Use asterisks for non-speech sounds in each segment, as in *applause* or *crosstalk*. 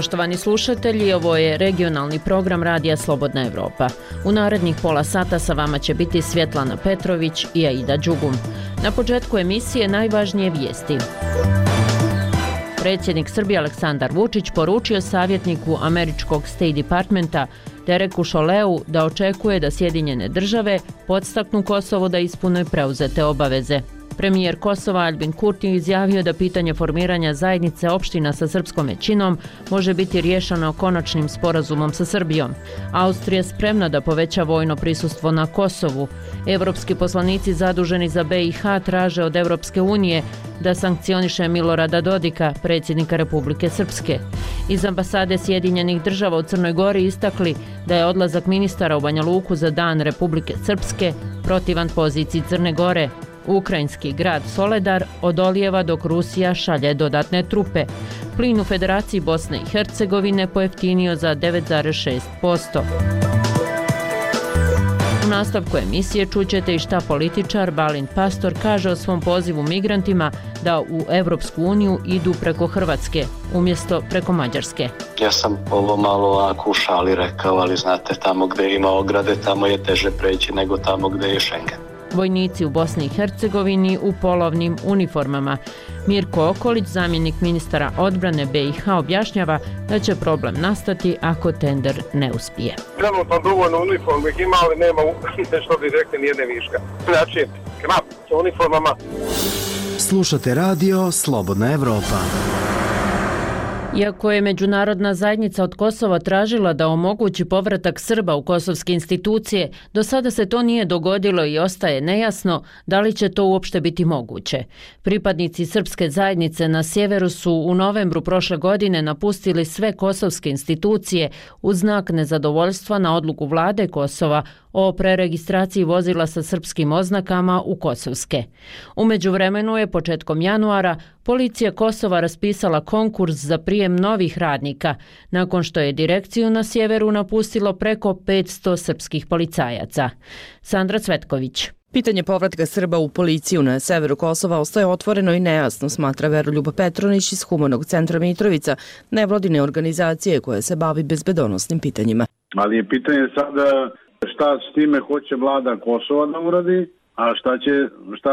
Poštovani slušatelji, ovo je regionalni program Radija Slobodna Evropa. U narednih pola sata sa vama će biti Svjetlana Petrović i Aida Đugum. Na početku emisije najvažnije vijesti. Predsjednik Srbije Aleksandar Vučić poručio savjetniku američkog State Departmenta Dereku Šoleu da očekuje da Sjedinjene države podstaknu Kosovo da ispune preuzete obaveze. Premijer Kosova Albin Kurti izjavio da pitanje formiranja zajednice opština sa srpskom većinom može biti riješeno konačnim sporazumom sa Srbijom. Austrija spremna da poveća vojno prisustvo na Kosovu. Evropski poslanici zaduženi za BiH traže od Evropske unije da sankcioniše Milorada Dodika, predsjednika Republike Srpske. Iz ambasade Sjedinjenih država u Crnoj Gori istakli da je odlazak ministara u Banja Luku za dan Republike Srpske protivan poziciji Crne Gore, Ukrajinski grad Soledar odolijeva dok Rusija šalje dodatne trupe. Plin u Federaciji Bosne i Hercegovine pojeftinio za 9,6%. U nastavku emisije čućete i šta političar Balin Pastor kaže o svom pozivu migrantima da u Evropsku uniju idu preko Hrvatske umjesto preko Mađarske. Ja sam ovo malo ovako u šali rekao, ali znate, tamo gde ima ograde, tamo je teže preći nego tamo gde je Schengen vojnici u Bosni i Hercegovini u polovnim uniformama. Mirko Okolić, zamjenik ministara odbrane BiH, objašnjava da će problem nastati ako tender ne uspije. Trenutno dovoljno uniformu ih ima, ali nema nešto *laughs* direktne nijedne viška. Znači, krap sa uniformama. Slušate radio Slobodna Evropa. Iako je međunarodna zajednica od Kosova tražila da omogući povratak Srba u kosovske institucije, do sada se to nije dogodilo i ostaje nejasno da li će to uopšte biti moguće. Pripadnici srpske zajednice na sjeveru su u novembru prošle godine napustili sve kosovske institucije u znak nezadovoljstva na odluku vlade Kosova o preregistraciji vozila sa srpskim oznakama u Kosovske. Umeđu vremenu je početkom januara policija Kosova raspisala konkurs za prijem novih radnika, nakon što je direkciju na sjeveru napustilo preko 500 srpskih policajaca. Sandra Cvetković. Pitanje povratka Srba u policiju na severu Kosova ostaje otvoreno i nejasno, smatra Veroljuba Petronić iz Humanog centra Mitrovica, nevladine organizacije koje se bavi bezbedonosnim pitanjima. Ali je pitanje sada šta s time hoće vlada Kosova da uradi, a šta će šta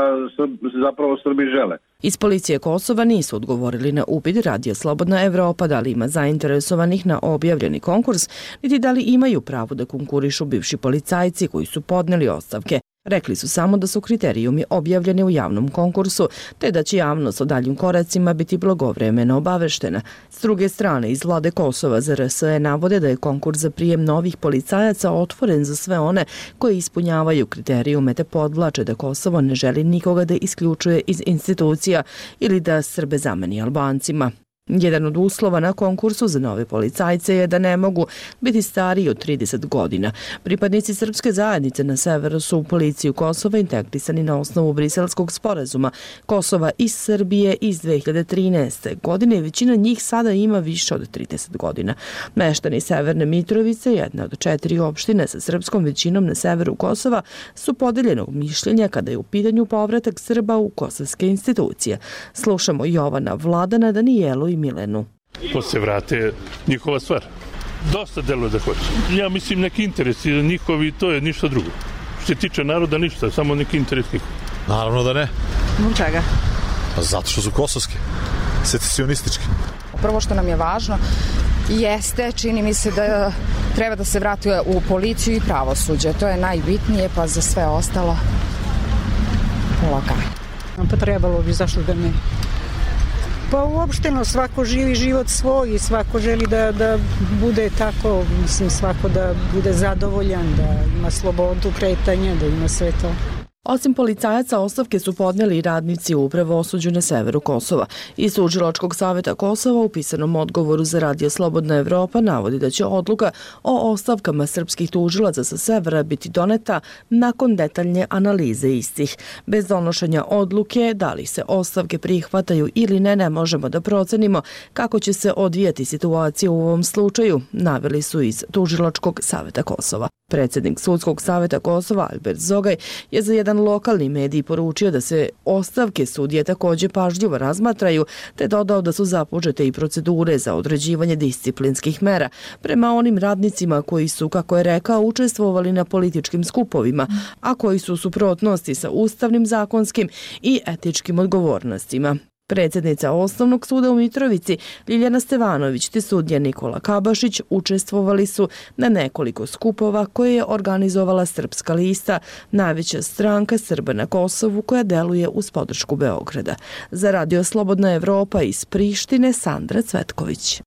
zapravo Srbi žele. Iz policije Kosova nisu odgovorili na upit Radija Slobodna Evropa da li ima zainteresovanih na objavljeni konkurs, niti da li imaju pravo da konkurišu bivši policajci koji su podneli ostavke. Rekli su samo da su kriterijumi objavljeni u javnom konkursu, te da će javnost o daljim koracima biti blagovremeno obaveštena. S druge strane, iz vlade Kosova za RSE navode da je konkurs za prijem novih policajaca otvoren za sve one koji ispunjavaju kriterijume te podvlače da Kosovo ne želi nikoga da isključuje iz institucija ili da Srbe zameni Albancima. Jedan od uslova na konkursu za nove policajce je da ne mogu biti stariji od 30 godina. Pripadnici srpske zajednice na severu su u policiju Kosova integrisani na osnovu briselskog sporazuma Kosova i Srbije iz 2013. godine i većina njih sada ima više od 30 godina. Meštani Severne Mitrovice, jedna od četiri opštine sa srpskom većinom na severu Kosova, su podeljenog mišljenja kada je u pitanju povratak Srba u kosovske institucije. Slušamo Jovana Vladana Danijelu i Milenu. Ko se vrate, njihova stvar. Dosta deluje da hoće. Ja mislim neki interes i njihovi, to je ništa drugo. Što se tiče naroda, ništa, samo neki interes njihov. Naravno da ne. Zbog čega? Pa zato što su kosovski, secesionistički. Prvo što nam je važno jeste, čini mi se da treba da se vrati u policiju i pravosuđe. To je najbitnije, pa za sve ostalo polaganje. Pa trebalo bi, zašto da ne? Pa uopšteno svako živi život svoj i svako želi da, da bude tako, mislim svako da bude zadovoljan, da ima slobodu kretanja, da ima sve to. Osim policajaca, ostavke su podneli i radnici upravo osuđu na severu Kosova. Iz Tužilačkog saveta Kosova u pisanom odgovoru za Radio Slobodna Evropa navodi da će odluka o ostavkama srpskih tužilaca sa severa biti doneta nakon detaljne analize istih. Bez donošenja odluke, da li se ostavke prihvataju ili ne, ne možemo da procenimo kako će se odvijati situacija u ovom slučaju, naveli su iz Tužilačkog saveta Kosova. Predsjednik Sudskog saveta Kosova, Albert Zogaj, je za jedan jedan lokalni medij poručio da se ostavke sudije takođe pažljivo razmatraju, te dodao da su započete i procedure za određivanje disciplinskih mera prema onim radnicima koji su, kako je rekao, učestvovali na političkim skupovima, a koji su u suprotnosti sa ustavnim, zakonskim i etičkim odgovornostima. Predsjednica Osnovnog suda u Mitrovici Ljiljana Stevanović te sudija Nikola Kabašić učestvovali su na nekoliko skupova koje je organizovala Srpska lista, najveća stranka Srba na Kosovu koja deluje uz podršku Beograda. Za Radio Slobodna Evropa iz Prištine Sandra Cvetković.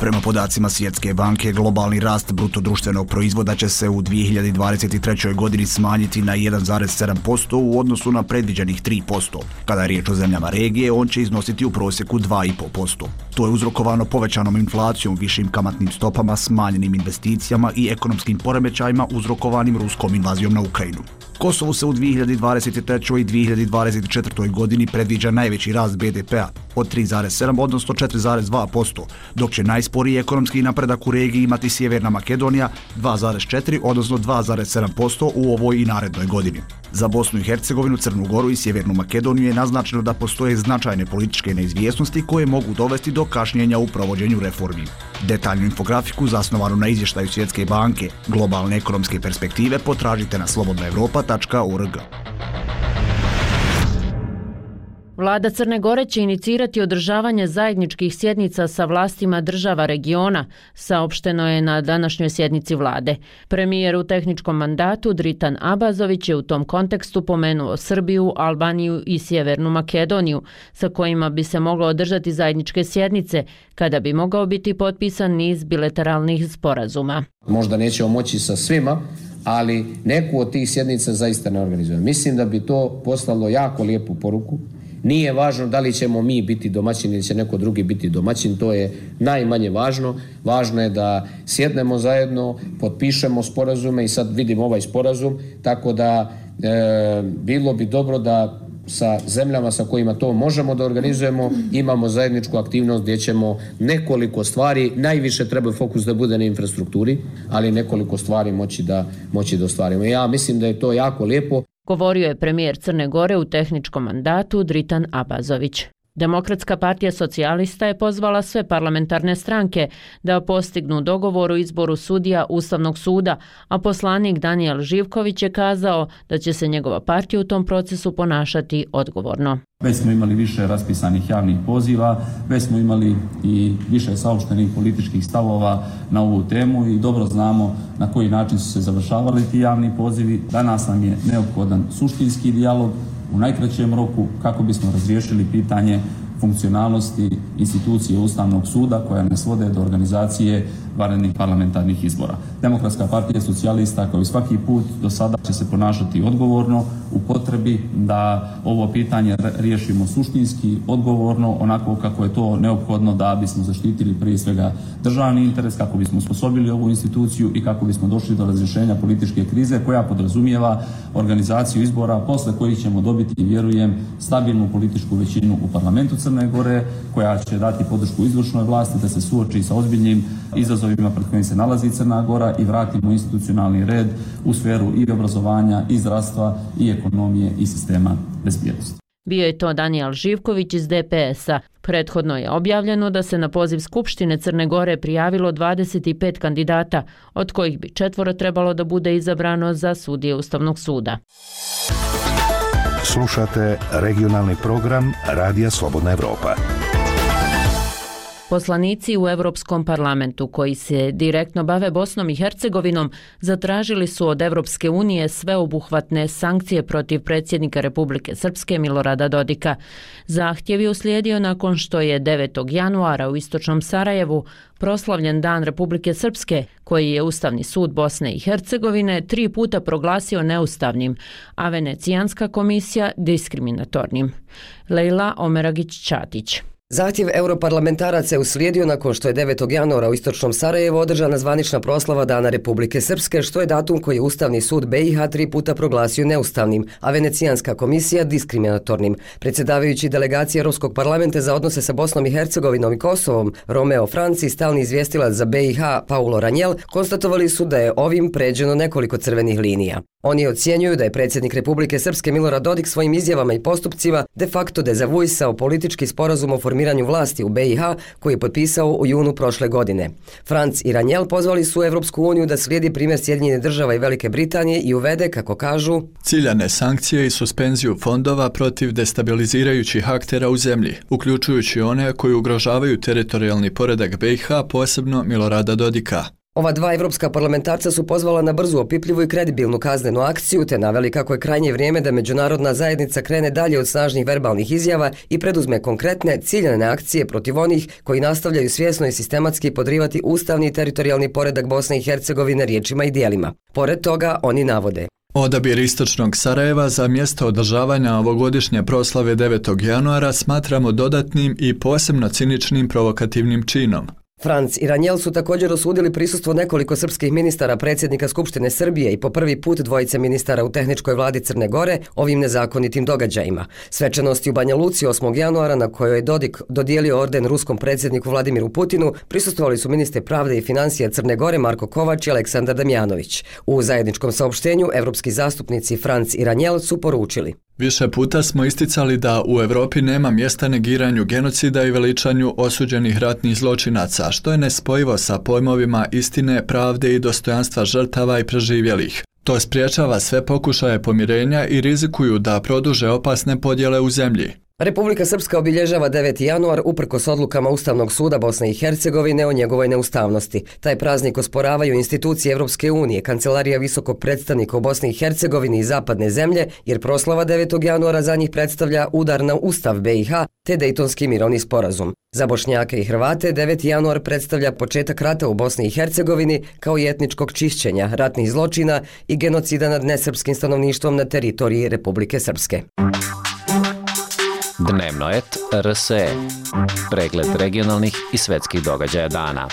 Prema podacima Svjetske banke, globalni rast brutodruštvenog proizvoda će se u 2023. godini smanjiti na 1,7% u odnosu na predviđenih 3%. Kada je riječ o zemljama regije, on će iznositi u prosjeku 2,5%. To je uzrokovano povećanom inflacijom, višim kamatnim stopama, smanjenim investicijama i ekonomskim poremećajima uzrokovanim ruskom invazijom na Ukrajinu. Kosovu se u 2023. i 2024. godini predviđa najveći rast BDP-a od 3,7 odnosno 4,2%, dok će najsporiji ekonomski napredak u regiji imati Sjeverna Makedonija 2,4 odnosno 2,7% u ovoj i narednoj godini. Za Bosnu i Hercegovinu, Crnu Goru i Sjevernu Makedoniju je naznačeno da postoje značajne političke neizvjesnosti koje mogu dovesti do kašnjenja u provođenju reformi. Detaljnu infografiku zasnovanu na izvještaju Svjetske banke globalne ekonomske perspektive potražite na slobodnaevropa.org. Vlada Crne Gore će inicirati održavanje zajedničkih sjednica sa vlastima država regiona, saopšteno je na današnjoj sjednici vlade. Premijer u tehničkom mandatu Dritan Abazović je u tom kontekstu pomenuo Srbiju, Albaniju i Sjevernu Makedoniju, sa kojima bi se moglo održati zajedničke sjednice, kada bi mogao biti potpisan niz bilateralnih sporazuma. Možda nećemo moći sa svima, ali neku od tih sjednica zaista ne organizujemo. Mislim da bi to poslalo jako lijepu poruku Nije važno da li ćemo mi biti domaćini ili će neko drugi biti domaćin, to je najmanje važno. Važno je da sjednemo zajedno, potpišemo sporazume i sad vidimo ovaj sporazum, tako da e, bilo bi dobro da sa zemljama sa kojima to možemo da organizujemo, imamo zajedničku aktivnost gdje ćemo nekoliko stvari, najviše treba fokus da bude na infrastrukturi, ali nekoliko stvari moći da, moći da ostvarimo. Ja mislim da je to jako lijepo govorio je premijer Crne Gore u tehničkom mandatu Dritan Abazović. Demokratska partija socijalista je pozvala sve parlamentarne stranke da postignu dogovor o izboru sudija Ustavnog suda, a poslanik Daniel Živković je kazao da će se njegova partija u tom procesu ponašati odgovorno. Već smo imali više raspisanih javnih poziva, već smo imali i više saopštenih političkih stavova na ovu temu i dobro znamo na koji način su se završavali ti javni pozivi. Danas nam je neophodan suštinski dijalog u najkraćem roku kako bismo razriješili pitanje funkcionalnosti institucije Ustavnog suda koja ne svode do organizacije varenih parlamentarnih izbora. Demokratska partija socijalista kao i svaki put do sada će se ponašati odgovorno u potrebi da ovo pitanje riješimo suštinski, odgovorno, onako kako je to neophodno da bismo zaštitili prije svega državni interes, kako bismo sposobili ovu instituciju i kako bismo došli do razrješenja političke krize koja podrazumijeva organizaciju izbora posle kojih ćemo dobiti, vjerujem, stabilnu političku većinu u parlamentu Crne Gore koja će dati podršku izvršnoj vlasti da se suoči sa ozbiljnim izazovima pred kojim se nalazi Crna Gora i vratimo institucionalni red u sferu i obrazovanja, i zdravstva, i ekonomije, i sistema bezbjednosti. Bio je to Daniel Živković iz DPS-a. Prethodno je objavljeno da se na poziv Skupštine Crne Gore prijavilo 25 kandidata, od kojih bi četvoro trebalo da bude izabrano za sudije Ustavnog suda. Slušate regionalni program Radija Slobodna Evropa. Poslanici u Evropskom parlamentu koji se direktno bave Bosnom i Hercegovinom zatražili su od Evropske unije sveobuhvatne sankcije protiv predsjednika Republike Srpske Milorada Dodika. Zahtjev je uslijedio nakon što je 9. januara u Istočnom Sarajevu proslavljen Dan Republike Srpske, koji je Ustavni sud Bosne i Hercegovine tri puta proglasio neustavnim, a Venecijanska komisija diskriminatornim. Leila Omeragić-Čatić. Zahtjev europarlamentaraca je uslijedio nakon što je 9. januara u Istočnom Sarajevu održana zvanična proslava Dana Republike Srpske, što je datum koji je Ustavni sud BiH tri puta proglasio neustavnim, a Venecijanska komisija diskriminatornim. Predsjedavajući delegacije Europskog parlamenta za odnose sa Bosnom i Hercegovinom i Kosovom, Romeo Franci, stalni izvjestilac za BiH Paulo Ranjel, konstatovali su da je ovim pređeno nekoliko crvenih linija. Oni ocjenjuju da je predsjednik Republike Srpske Milorad Dodik svojim izjavama i postupcima de facto dezavuisao politički sporazum o formiranju vlasti u BiH koji je potpisao u junu prošle godine. Franc i Ranjel pozvali su Evropsku uniju da slijedi primjer Sjedinjene država i Velike Britanije i uvede, kako kažu, ciljane sankcije i suspenziju fondova protiv destabilizirajućih aktera u zemlji, uključujući one koji ugrožavaju teritorijalni poredak BiH, posebno Milorada Dodika. Ova dva evropska parlamentarca su pozvala na brzu, opipljivu i kredibilnu kaznenu akciju, te naveli kako je krajnje vrijeme da međunarodna zajednica krene dalje od snažnih verbalnih izjava i preduzme konkretne, ciljene akcije protiv onih koji nastavljaju svjesno i sistematski podrivati ustavni i teritorijalni poredak Bosne i Hercegovine riječima i dijelima. Pored toga, oni navode. Odabir Istočnog Sarajeva za mjesto održavanja ovogodišnje proslave 9. januara smatramo dodatnim i posebno ciničnim provokativnim činom. Franc i Ranjel su također osudili prisustvo nekoliko srpskih ministara predsjednika Skupštine Srbije i po prvi put dvojice ministara u tehničkoj vladi Crne Gore ovim nezakonitim događajima. Svečanosti u Banja Luci 8. januara na kojoj je Dodik dodijelio orden ruskom predsjedniku Vladimiru Putinu prisustvovali su ministre pravde i financije Crne Gore Marko Kovač i Aleksandar Damjanović. U zajedničkom saopštenju evropski zastupnici Franc i Ranjel su poručili. Više puta smo isticali da u Evropi nema mjesta negiranju genocida i veličanju osuđenih ratnih zločinaca, što je nespojivo sa pojmovima istine, pravde i dostojanstva žrtava i preživjelih. To spriječava sve pokušaje pomirenja i rizikuju da produže opasne podjele u zemlji. Republika Srpska obilježava 9. januar uprkos odlukama Ustavnog suda Bosne i Hercegovine o njegovoj neustavnosti. Taj praznik osporavaju institucije Evropske unije, Kancelarija visokog predstavnika u Bosni i Hercegovini i zapadne zemlje, jer proslava 9. januara za njih predstavlja udar na Ustav BiH te Dejtonski mirovni sporazum. Za Bošnjake i Hrvate 9. januar predstavlja početak rata u Bosni i Hercegovini kao i etničkog čišćenja, ratnih zločina i genocida nad nesrpskim stanovništvom na teritoriji Republike Srpske. Dnevno et Pregled regionalnih i svetskih događaja dana.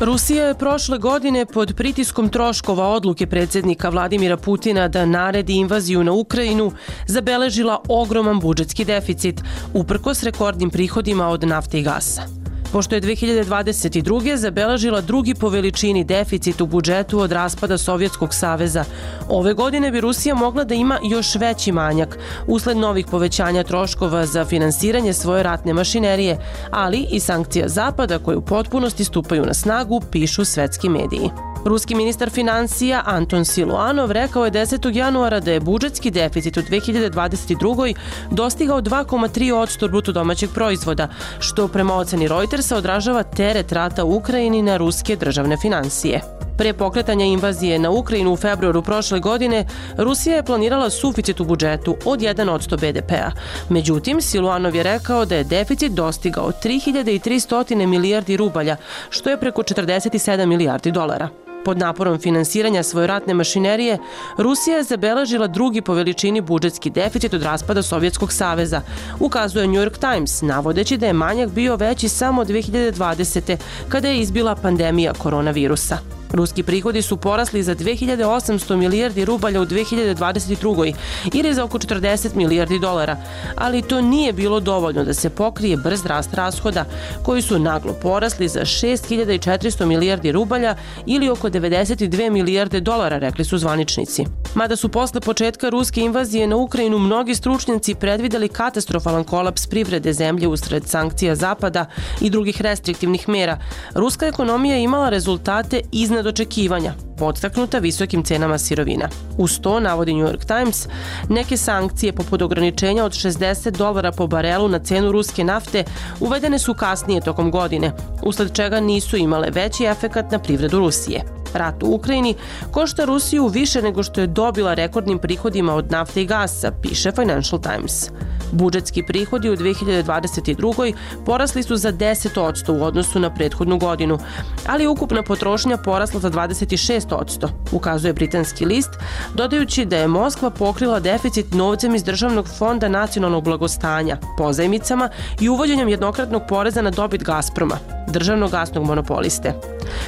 Rusija je prošle godine pod pritiskom troškova odluke predsjednika Vladimira Putina da naredi invaziju na Ukrajinu zabeležila ogroman budžetski deficit uprkos rekordnim prihodima od nafte i gasa pošto je 2022. zabeležila drugi po veličini deficit u budžetu od raspada Sovjetskog saveza. Ove godine bi Rusija mogla da ima još veći manjak usled novih povećanja troškova za finansiranje svoje ratne mašinerije, ali i sankcija Zapada koje u potpunosti stupaju na snagu, pišu svetski mediji. Ruski ministar financija Anton Siluanov rekao je 10. januara da je budžetski deficit u 2022. dostigao 2,3 od bruto domaćeg proizvoda, što prema oceni se odražava teret rata u Ukrajini na ruske državne financije. Pre pokretanja invazije na Ukrajinu u februaru prošle godine, Rusija je planirala suficit u budžetu od 1% BDP-a. Međutim, Siluanov je rekao da je deficit dostigao 3300 milijardi rubalja, što je preko 47 milijardi dolara. Pod naporom finansiranja svoje ratne mašinerije, Rusija je zabeležila drugi po veličini budžetski deficit od raspada Sovjetskog saveza, ukazuje New York Times, navodeći da je manjak bio veći samo 2020. kada je izbila pandemija koronavirusa. Ruski prihodi su porasli za 2800 milijardi rubalja u 2022. ili za oko 40 milijardi dolara, ali to nije bilo dovoljno da se pokrije brz rast rashoda, koji su naglo porasli za 6400 milijardi rubalja ili oko 92 milijarde dolara, rekli su zvaničnici. Mada su posle početka ruske invazije na Ukrajinu mnogi stručnjaci predvideli katastrofalan kolaps privrede zemlje usred sankcija Zapada i drugih restriktivnih mera, ruska ekonomija je imala rezultate iznad očekivanja, podstaknuta visokim cenama sirovina. Uz to, navodi New York Times, neke sankcije poput ograničenja od 60 dolara po barelu na cenu ruske nafte uvedene su kasnije tokom godine, usled čega nisu imale veći efekat na privredu Rusije. Rat u Ukrajini košta Rusiju više nego što je dobila rekordnim prihodima od nafte i gasa, piše Financial Times. Budžetski prihodi u 2022. porasli su za 10% u odnosu na prethodnu godinu, ali ukupna potrošnja porasla za 26%, ukazuje britanski list, dodajući da je Moskva pokrila deficit novcem iz Državnog fonda nacionalnog blagostanja, pozajmicama i uvođenjem jednokratnog poreza na dobit Gazproma, državnog gasnog monopoliste.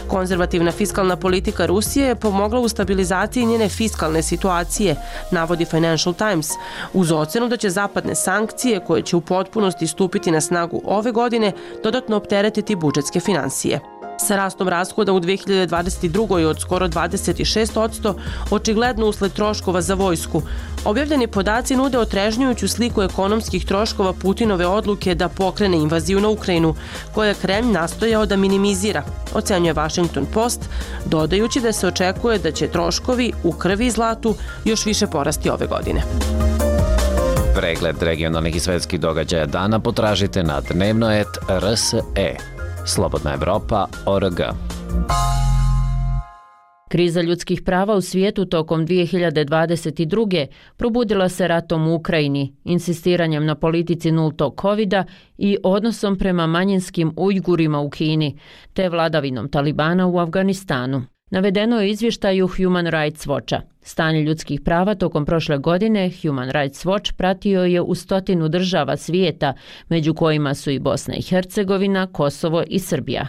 Konzervativna fiskalna politika politika Rusije je pomogla u stabilizaciji njene fiskalne situacije, navodi Financial Times, uz ocenu da će zapadne sankcije, koje će u potpunosti stupiti na snagu ove godine, dodatno opteretiti budžetske financije. Sa rastom rashoda u 2022. od skoro 26%, očigledno usled troškova za vojsku, objavljeni podaci nude otrežnjujuću sliku ekonomskih troškova Putinove odluke da pokrene invaziju na Ukrajinu, koja je Kreml nastojao da minimizira, ocenjuje Washington Post, dodajući da se očekuje da će troškovi u krvi i zlatu još više porasti ove godine. Pregled regionalnih i svetskih događaja dana potražite na dnevnoet.rse slobodnaevropa.org. Kriza ljudskih prava u svijetu tokom 2022. probudila se ratom u Ukrajini, insistiranjem na politici nultog covid i odnosom prema manjinskim ujgurima u Kini, te vladavinom Talibana u Afganistanu. Navedeno je izvještaju Human Rights Watcha. Stanje ljudskih prava tokom prošle godine Human Rights Watch pratio je u stotinu država svijeta, među kojima su i Bosna i Hercegovina, Kosovo i Srbija.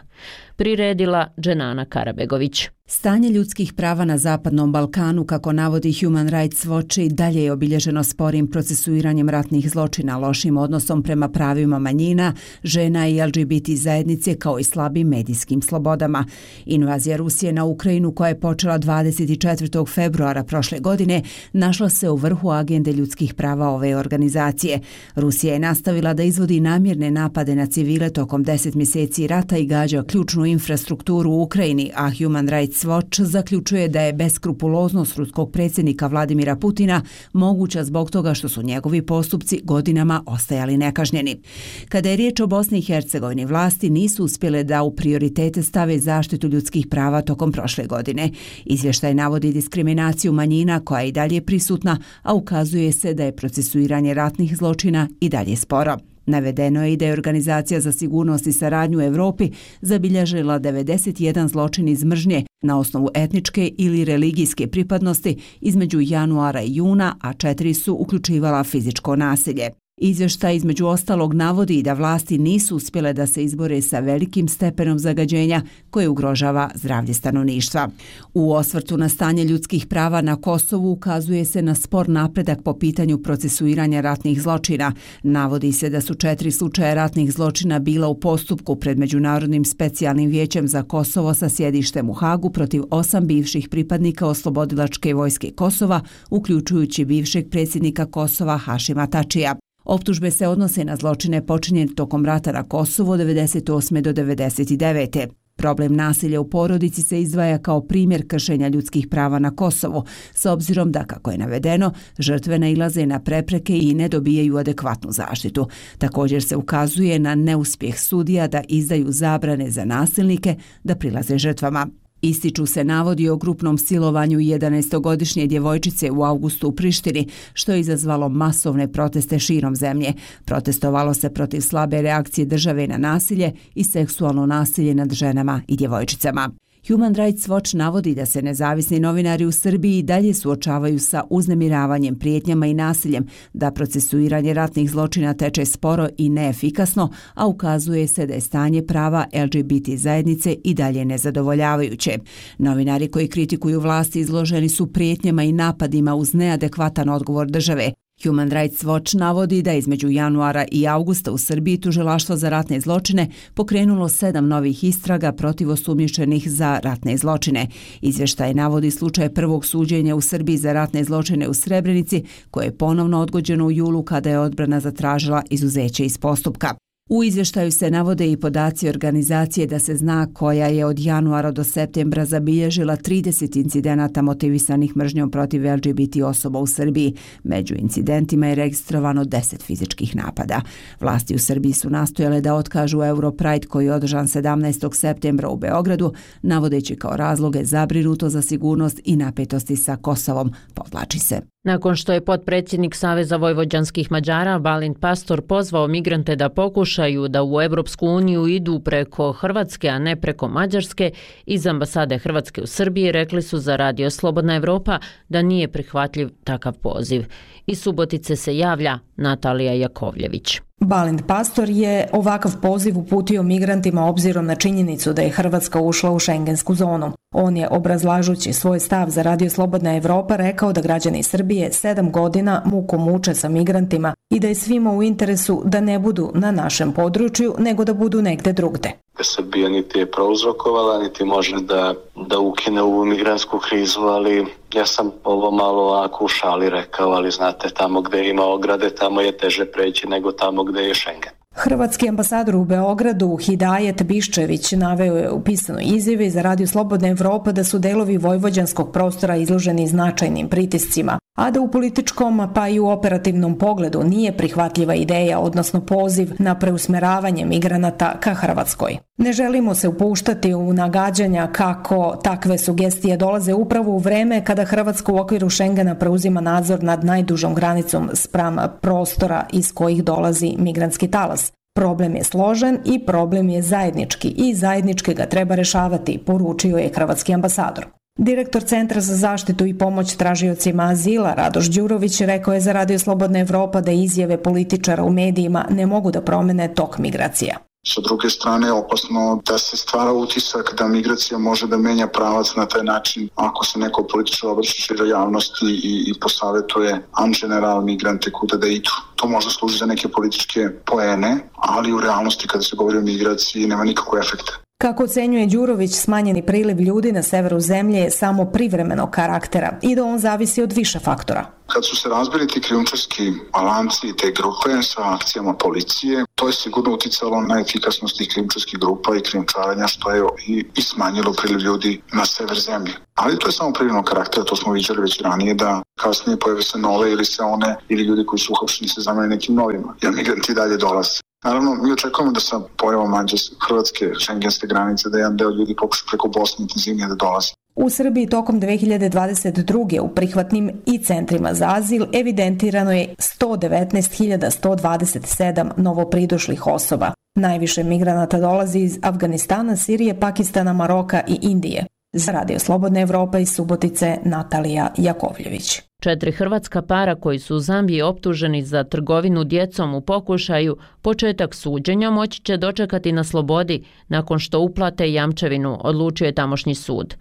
Priredila Dženana Karabegović. Stanje ljudskih prava na Zapadnom Balkanu, kako navodi Human Rights Watch, i dalje je obilježeno sporim procesuiranjem ratnih zločina, lošim odnosom prema pravima manjina, žena i LGBT zajednice, kao i slabim medijskim slobodama. Invazija Rusije na Ukrajinu, koja je počela 24. februara prošle godine, našla se u vrhu agende ljudskih prava ove organizacije. Rusija je nastavila da izvodi namjerne napade na civile tokom 10 mjeseci rata i gađa ključnu infrastrukturu u Ukrajini, a Human Rights Watch zaključuje da je beskrupuloznost ruskog predsjednika Vladimira Putina moguća zbog toga što su njegovi postupci godinama ostajali nekažnjeni. Kada je riječ o Bosni i Hercegovini, vlasti nisu uspjele da u prioritete stave zaštitu ljudskih prava tokom prošle godine. Izvještaj navodi diskriminaciju manjina koja je i dalje prisutna, a ukazuje se da je procesuiranje ratnih zločina i dalje sporo. Navedeno je i da je Organizacija za sigurnost i saradnju u Evropi zabilježila 91 zločin iz mržnje na osnovu etničke ili religijske pripadnosti između januara i juna, a četiri su uključivala fizičko nasilje. Izvještaj između ostalog navodi da vlasti nisu uspjele da se izbore sa velikim stepenom zagađenja koje ugrožava zdravlje stanovništva. U osvrtu na stanje ljudskih prava na Kosovu ukazuje se na spor napredak po pitanju procesuiranja ratnih zločina. Navodi se da su četiri slučaje ratnih zločina bila u postupku pred Međunarodnim specijalnim vijećem za Kosovo sa sjedištem u Hagu protiv osam bivših pripadnika oslobodilačke vojske Kosova, uključujući bivšeg predsjednika Kosova Hašima Tačija. Optužbe se odnose na zločine počinjene tokom rata na Kosovo 98. do 99. Problem nasilja u porodici se izdvaja kao primjer kršenja ljudskih prava na Kosovo, s obzirom da, kako je navedeno, žrtve nailaze na prepreke i ne dobijaju adekvatnu zaštitu. Također se ukazuje na neuspjeh sudija da izdaju zabrane za nasilnike da prilaze žrtvama. Ističu se navodi o grupnom silovanju 11-godišnje djevojčice u augustu u Prištini, što je izazvalo masovne proteste širom zemlje. Protestovalo se protiv slabe reakcije države na nasilje i seksualno nasilje nad ženama i djevojčicama. Human Rights Watch navodi da se nezavisni novinari u Srbiji dalje suočavaju sa uznemiravanjem, prijetnjama i nasiljem, da procesuiranje ratnih zločina teče sporo i neefikasno, a ukazuje se da je stanje prava LGBT zajednice i dalje nezadovoljavajuće. Novinari koji kritikuju vlasti izloženi su prijetnjama i napadima uz neadekvatan odgovor države, Human Rights Watch navodi da između januara i augusta u Srbiji tužilaštvo za ratne zločine pokrenulo sedam novih istraga protiv osumnjičenih za ratne zločine. Izveštaj navodi slučaj prvog suđenja u Srbiji za ratne zločine u Srebrenici, koje je ponovno odgođeno u julu kada je odbrana zatražila izuzeće iz postupka. U izvještaju se navode i podaci organizacije da se zna koja je od januara do septembra zabilježila 30 incidenata motivisanih mržnjom protiv LGBT osoba u Srbiji. Među incidentima je registrovano 10 fizičkih napada. Vlasti u Srbiji su nastojale da otkažu Europride koji je održan 17. septembra u Beogradu, navodeći kao razloge zabrinuto za sigurnost i napetosti sa Kosovom, podlači se. Nakon što je potpredsjednik Saveza vojvođanskih Mađara Balint Pastor pozvao migrante da pokušaju da u Evropsku uniju idu preko Hrvatske, a ne preko Mađarske, iz ambasade Hrvatske u Srbiji rekli su za Radio Slobodna Evropa da nije prihvatljiv takav poziv. Iz Subotice se javlja Natalija Jakovljević. Balint Pastor je ovakav poziv uputio migrantima obzirom na činjenicu da je Hrvatska ušla u šengensku zonu. On je, obrazlažući svoj stav za Radio Slobodna Evropa, rekao da građani Srbije sedam godina muku muče sa migrantima i da je svima u interesu da ne budu na našem području, nego da budu negde drugde. Srbija niti je prouzrokovala, niti može da, da ukine ovu migransku krizu, ali ja sam ovo malo ovako u šali rekao, ali znate, tamo gde ima ograde, tamo je teže preći nego tamo gde je Schengen. Hrvatski ambasador u Beogradu Hidajet Biščević naveo je u pisanoj izjavi za Radio Slobodna Evropa da su delovi vojvođanskog prostora izloženi značajnim pritiscima, a da u političkom pa i u operativnom pogledu nije prihvatljiva ideja, odnosno poziv na preusmeravanje migranata ka Hrvatskoj. Ne želimo se upuštati u nagađanja kako takve sugestije dolaze upravo u vreme kada Hrvatska u okviru Šengena preuzima nadzor nad najdužom granicom spram prostora iz kojih dolazi migrantski talas. Problem je složen i problem je zajednički i zajednički ga treba rešavati, poručio je hrvatski ambasador. Direktor Centra za zaštitu i pomoć tražiocima azila Radoš Đurović rekao je za Radio Slobodna Evropa da izjave političara u medijima ne mogu da promene tok migracija. Sa druge strane je opasno da se stvara utisak da migracija može da menja pravac na taj način ako se neko političar obraća šira javnosti i, i posavetuje an general migrante kuda da idu. To može služi za neke političke poene, ali u realnosti kada se govori o migraciji nema nikakve efekte. Kako ocenjuje Đurović, smanjeni priliv ljudi na severu zemlje je samo privremenog karaktera i da on zavisi od više faktora. Kad su se razbili ti krijumčarski alanci i te grupe sa akcijama policije, to je sigurno uticalo na efikasnost tih krijumčarskih grupa i krijumčarenja, što je i, i smanjilo priliv ljudi na sever zemlje. Ali to je samo privremeno karaktera, to smo vidjeli već ranije, da kasnije pojave se nove ili se one, ili ljudi koji su uhapšeni se zamene nekim novima. Ja migranti dalje dolaze. Naravno, mi očekujemo da sa pojavom Mađarske, Hrvatske, šengenske granice, da jedan deo ljudi pokuša preko Bosne intenzivnije da dolazi. U Srbiji tokom 2022. u prihvatnim i centrima za azil evidentirano je 119.127 novopridošlih osoba. Najviše migranata dolazi iz Afganistana, Sirije, Pakistana, Maroka i Indije. Za Radio Slobodna Evropa iz Subotice Natalija Jakovljević. Četiri hrvatska para koji su u Zambiji optuženi za trgovinu djecom u pokušaju, početak suđenja moći će dočekati na slobodi nakon što uplate jamčevinu, odlučio je tamošnji sud.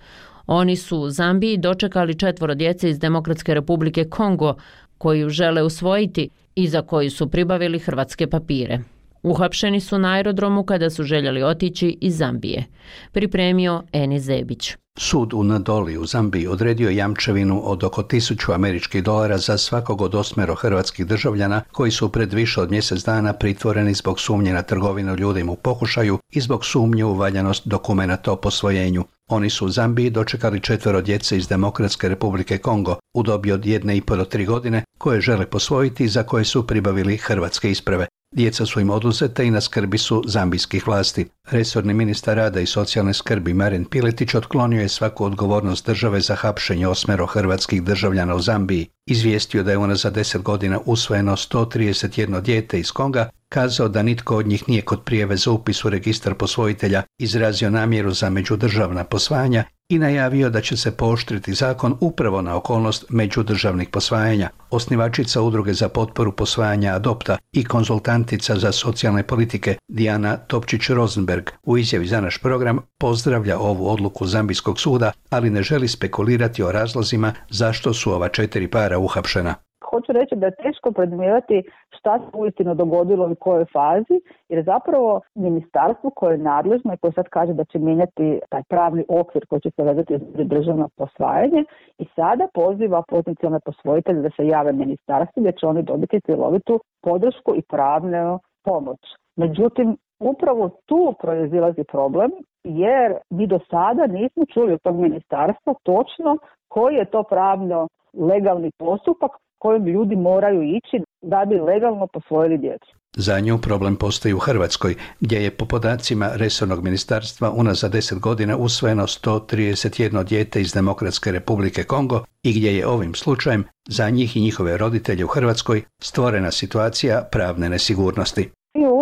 Oni su u Zambiji dočekali četvoro djece iz Demokratske republike Kongo, koju žele usvojiti i za koju su pribavili hrvatske papire. Uhapšeni su na aerodromu kada su željeli otići iz Zambije. Pripremio Eni Zebić. Sud u Nadoli u Zambiji odredio jamčevinu od oko 1000 američkih dolara za svakog od osmero hrvatskih državljana koji su pred više od mjesec dana pritvoreni zbog sumnje na trgovinu ljudima u pokušaju i zbog sumnje u valjanost dokumenta o posvojenju. Oni su u Zambiji dočekali četvero djece iz Demokratske republike Kongo u dobi od jedne i po do tri godine koje žele posvojiti i za koje su pribavili hrvatske isprave. Djeca su im oduzete i na skrbi su zambijskih vlasti. Resorni ministar rada i socijalne skrbi Maren Piletić otklonio je svaku odgovornost države za hapšenje osmero hrvatskih državljana u Zambiji. Izvijestio da je ona za deset godina usvojeno 131 dijete iz Konga, kazao da nitko od njih nije kod prijeve za upis u registar posvojitelja izrazio namjeru za međudržavna posvajanja i najavio da će se pooštriti zakon upravo na okolnost međudržavnih posvajanja. Osnivačica udruge za potporu posvajanja Adopta i konzultantica za socijalne politike Diana Topčić-Rosenberg u izjavi za naš program pozdravlja ovu odluku Zambijskog suda, ali ne želi spekulirati o razlozima zašto su ova četiri para uhapšena hoću reći da je teško predmijevati šta se uistinu dogodilo i u kojoj fazi, jer zapravo ministarstvo koje je nadležno i koje sad kaže da će mijenjati taj pravni okvir koji će se vezati za državno posvajanje i sada poziva potencijalne posvojitelje da se jave ministarstvu gdje će oni dobiti cjelovitu podršku i pravnu pomoć. Međutim, upravo tu proizilazi problem jer mi do sada nismo čuli od tog ministarstva točno koji je to pravno legalni postupak kojim ljudi moraju ići da bi legalno posvojili djecu. Za nju problem postoji u Hrvatskoj, gdje je po podacima Resornog ministarstva unazad 10 godina usvojeno 131 dijete iz Demokratske republike Kongo i gdje je ovim slučajem za njih i njihove roditelje u Hrvatskoj stvorena situacija pravne nesigurnosti.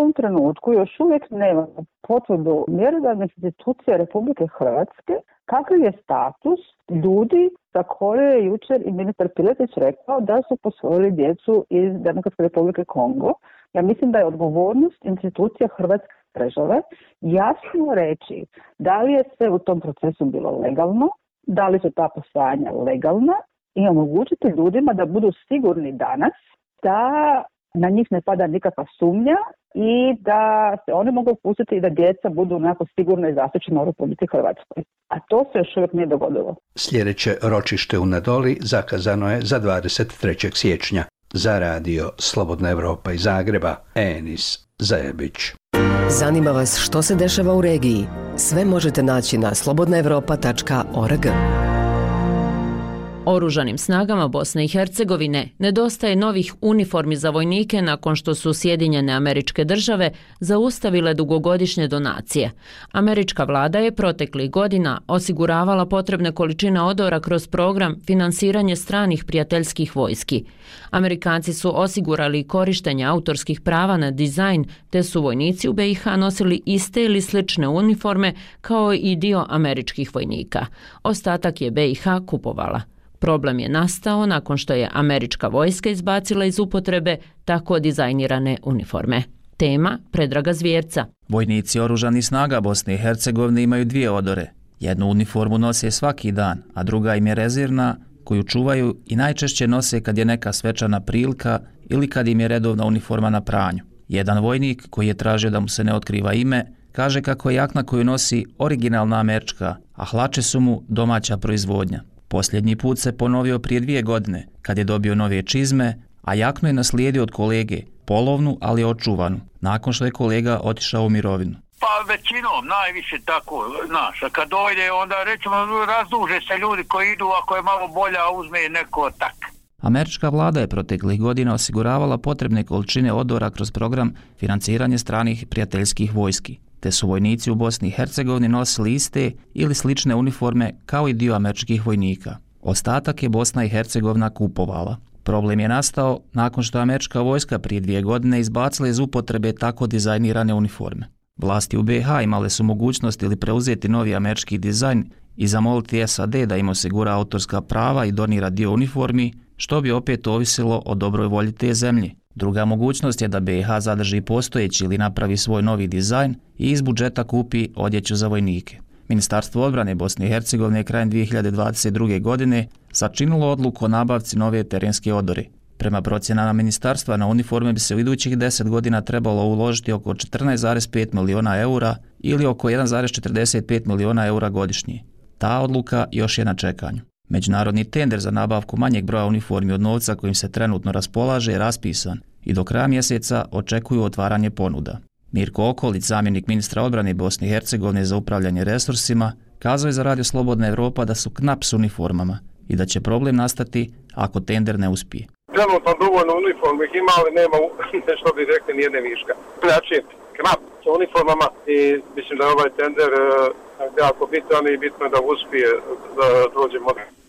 Ovom trenutku još uvijek nema potvrdu mjerodavne znači institucije Republike Hrvatske kakav je status ljudi za koje je jučer i ministar Piletić rekao da su posvojili djecu iz Demokratske republike Kongo. Ja mislim da je odgovornost institucija Hrvatske države jasno reći da li je sve u tom procesu bilo legalno, da li su ta posvajanja legalna i omogućiti ljudima da budu sigurni danas da na njih ne pada nikakva sumnja i da se one mogu pustiti i da djeca budu onako sigurno i zaštićena u Republike Hrvatskoj. A to se još uvijek nije dogodilo. Sljedeće ročište u Nadoli zakazano je za 23. siječnja. Za radio Slobodna Evropa iz Zagreba, Enis Zajebić. Zanima vas što se dešava u regiji? Sve možete naći na slobodnaevropa.org. Oružanim snagama Bosne i Hercegovine nedostaje novih uniformi za vojnike nakon što su Sjedinjene američke države zaustavile dugogodišnje donacije. Američka vlada je protekli godina osiguravala potrebne količine odora kroz program finansiranje stranih prijateljskih vojski. Amerikanci su osigurali korištenje autorskih prava na dizajn, te su vojnici u BiH nosili iste ili slične uniforme kao i dio američkih vojnika. Ostatak je BiH kupovala. Problem je nastao nakon što je američka vojska izbacila iz upotrebe tako dizajnirane uniforme. Tema Predraga Zvjerca. Vojnici oružani snaga Bosne i Hercegovine imaju dvije odore. Jednu uniformu nose svaki dan, a druga im je rezervna, koju čuvaju i najčešće nose kad je neka svečana prilika ili kad im je redovna uniforma na pranju. Jedan vojnik, koji je tražio da mu se ne otkriva ime, kaže kako je jakna koju nosi originalna američka, a hlače su mu domaća proizvodnja. Posljednji put se ponovio prije dvije godine, kad je dobio nove čizme, a jakno je naslijedio od kolege, polovnu, ali očuvanu, nakon što je kolega otišao u mirovinu. Pa većinom, najviše tako, znaš, a kad dojde, onda recimo razduže se ljudi koji idu, ako je malo bolja, uzme neko tak. Američka vlada je proteklih godina osiguravala potrebne količine odora kroz program financiranje stranih prijateljskih vojski te su vojnici u Bosni i Hercegovini nosili iste ili slične uniforme kao i dio američkih vojnika. Ostatak je Bosna i Hercegovina kupovala. Problem je nastao nakon što je američka vojska prije dvije godine izbacila iz upotrebe tako dizajnirane uniforme. Vlasti u BiH imale su mogućnost ili preuzeti novi američki dizajn i zamoliti SAD da im osigura autorska prava i donira dio uniformi, što bi opet ovisilo o dobroj volji te zemlje. Druga mogućnost je da BiH zadrži postojeći ili napravi svoj novi dizajn i iz budžeta kupi odjeću za vojnike. Ministarstvo odbrane Bosne i Hercegovine krajem 2022. godine sačinulo odluku o nabavci nove terenske odore. Prema procjenama ministarstva na uniforme bi se u idućih 10 godina trebalo uložiti oko 14,5 miliona eura ili oko 1,45 miliona eura godišnje. Ta odluka još je na čekanju. Međunarodni tender za nabavku manjeg broja uniformi od novca kojim se trenutno raspolaže je raspisan i do kraja mjeseca očekuju otvaranje ponuda. Mirko Okolic, zamjenik ministra odbrane Bosne i Hercegovine za upravljanje resursima, kazao je za Radio Slobodna Evropa da su knap s uniformama i da će problem nastati ako tender ne uspije. Trenutno dovoljno uniformi ima, ali nema *laughs* što bi rekli nijedne viška. Znači, knap sa uniformama i mislim da je ovaj tender uh, jako bitan i bitno je da uspije da dođe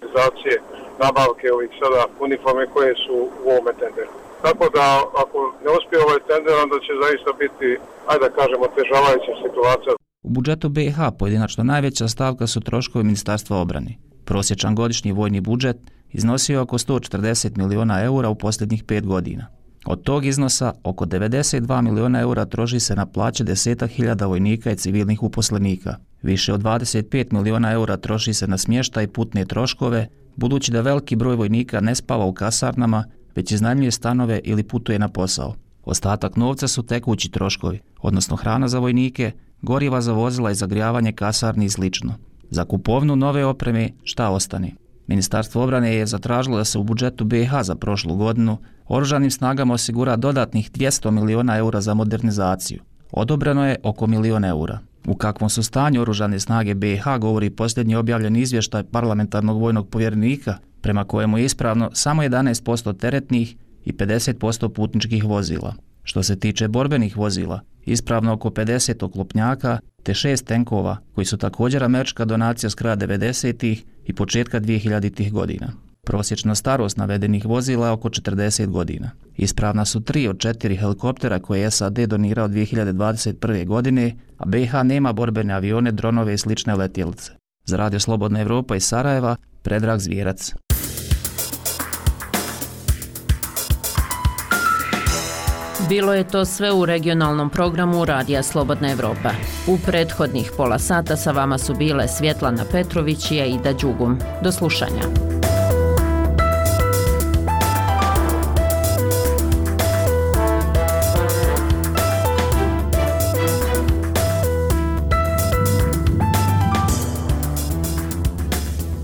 organizacije nabavke ovih sada uniforme koje su u ovome tenderu. Tako da ako ne uspije ovaj tender, onda će zaista biti, ajde da kažemo, težavajuća situacija. U budžetu BiH pojedinačno najveća stavka su troškovi Ministarstva obrane. Prosječan godišnji vojni budžet iznosio oko 140 miliona eura u posljednjih pet godina. Od tog iznosa, oko 92 miliona eura troši se na plaće deseta hiljada vojnika i civilnih uposlenika. Više od 25 miliona eura troši se na smještaj i putne troškove, budući da veliki broj vojnika ne spava u kasarnama, već iznajmljuje stanove ili putuje na posao. Ostatak novca su tekući troškovi, odnosno hrana za vojnike, goriva za vozila i zagrijavanje kasarni i slično. Za kupovnu nove opreme šta ostane? Ministarstvo obrane je zatražilo da se u budžetu BiH za prošlu godinu oružanim snagama osigura dodatnih 200 miliona eura za modernizaciju, Odobreno je oko milion eura. U kakvom su stanju oružane snage BiH govori posljednji objavljen izvještaj parlamentarnog vojnog povjernika, prema kojemu je ispravno samo 11% teretnih i 50% putničkih vozila. Što se tiče borbenih vozila, ispravno oko 50 oklopnjaka te šest tenkova koji su također američka donacija s kraja 90 i početka 2000-ih godina. Prosječna starost navedenih vozila je oko 40 godina. Ispravna su tri od četiri helikoptera koje je SAD donirao 2021. godine, a BiH nema borbene avione, dronove i slične letjelice. Za Radio Slobodna Evropa iz Sarajeva, Predrag Zvijerac. Bilo je to sve u regionalnom programu Radija Slobodna Evropa. U prethodnih pola sata sa vama su bile Svjetlana Petrović i Aida Đugum. Do slušanja.